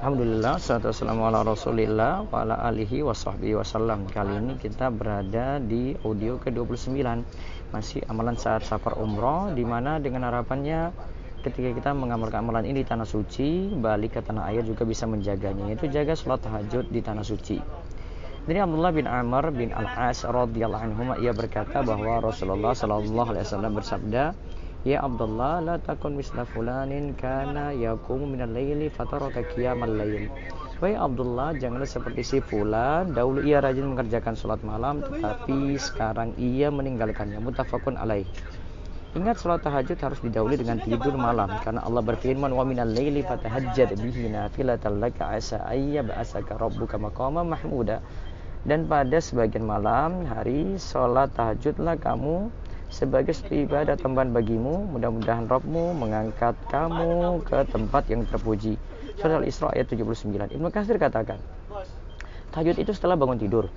Alhamdulillah, wassalamu ala rasulillah wa alihi wa sahbihi wasallam Kali ini kita berada di audio ke-29 Masih amalan saat safar umroh Di mana dengan harapannya ketika kita mengamalkan amalan ini di tanah suci Balik ke tanah air juga bisa menjaganya Yaitu jaga sholat tahajud di tanah suci. Dari Abdullah bin Amr bin Al-As radhiyallahu anhu ia berkata bahwa Rasulullah sallallahu alaihi wasallam bersabda Ya Abdullah la takun misla fulanin kana yakumu minal laili fataraka qiyamal lail. Wahai Abdullah, janganlah seperti si fulan, dahulu ia rajin mengerjakan sholat malam, tetapi sekarang ia meninggalkannya. Mutafakun alaih. Ingat sholat tahajud harus didahului dengan tidur malam karena Allah berfirman wa minal laili fatahajjad bihi nafilatan laka asa ayya ba'asaka rabbuka maqama mahmuda. Dan pada sebagian malam hari sholat tahajudlah kamu sebagai satu ibadah tambahan bagimu mudah-mudahan Rabbmu mengangkat kamu ke tempat yang terpuji. Surah Al-Isra ayat 79 Ibnu Katsir katakan tahajud itu setelah bangun tidur.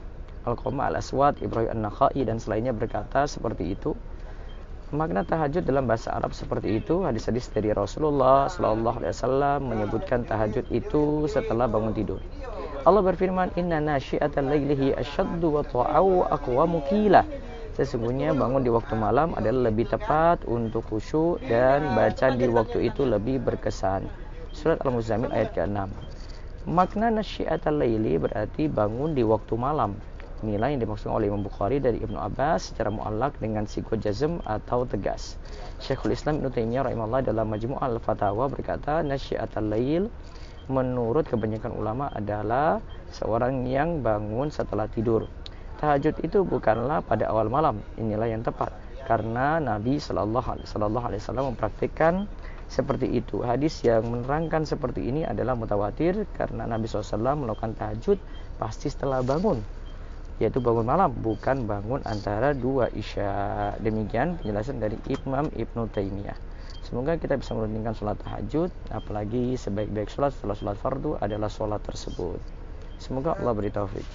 Al-Qoma Al-Aswad Ibrahim An-Nakhai dan selainnya berkata seperti itu. Makna tahajud dalam bahasa Arab seperti itu hadis-hadis dari Rasulullah Sallallahu Alaihi Wasallam menyebutkan tahajud itu setelah bangun tidur. Allah berfirman inna nasyiatal lailihi asyaddu wa ta'au aqwamu qilah Sesungguhnya bangun di waktu malam adalah lebih tepat untuk khusyuk dan baca di waktu itu lebih berkesan. Surat Al-Muzammil ayat ke-6. Makna nasyiatal laili berarti bangun di waktu malam. Inilah yang dimaksudkan oleh Imam Bukhari dari Ibnu Abbas secara muallak dengan sigo jazm atau tegas. Syekhul Islam Ibnu Taimiyah rahimahullah dalam Majmu' al-Fatawa berkata nasyiatal lail menurut kebanyakan ulama adalah seorang yang bangun setelah tidur tahajud itu bukanlah pada awal malam. Inilah yang tepat karena Nabi Shallallahu Alaihi Wasallam mempraktikkan seperti itu. Hadis yang menerangkan seperti ini adalah mutawatir karena Nabi SAW melakukan tahajud pasti setelah bangun, yaitu bangun malam, bukan bangun antara dua isya. Demikian penjelasan dari Imam Ibnu Taimiyah. Semoga kita bisa menunaikan sholat tahajud, apalagi sebaik-baik sholat setelah sholat fardu adalah sholat tersebut. Semoga Allah beri taufik.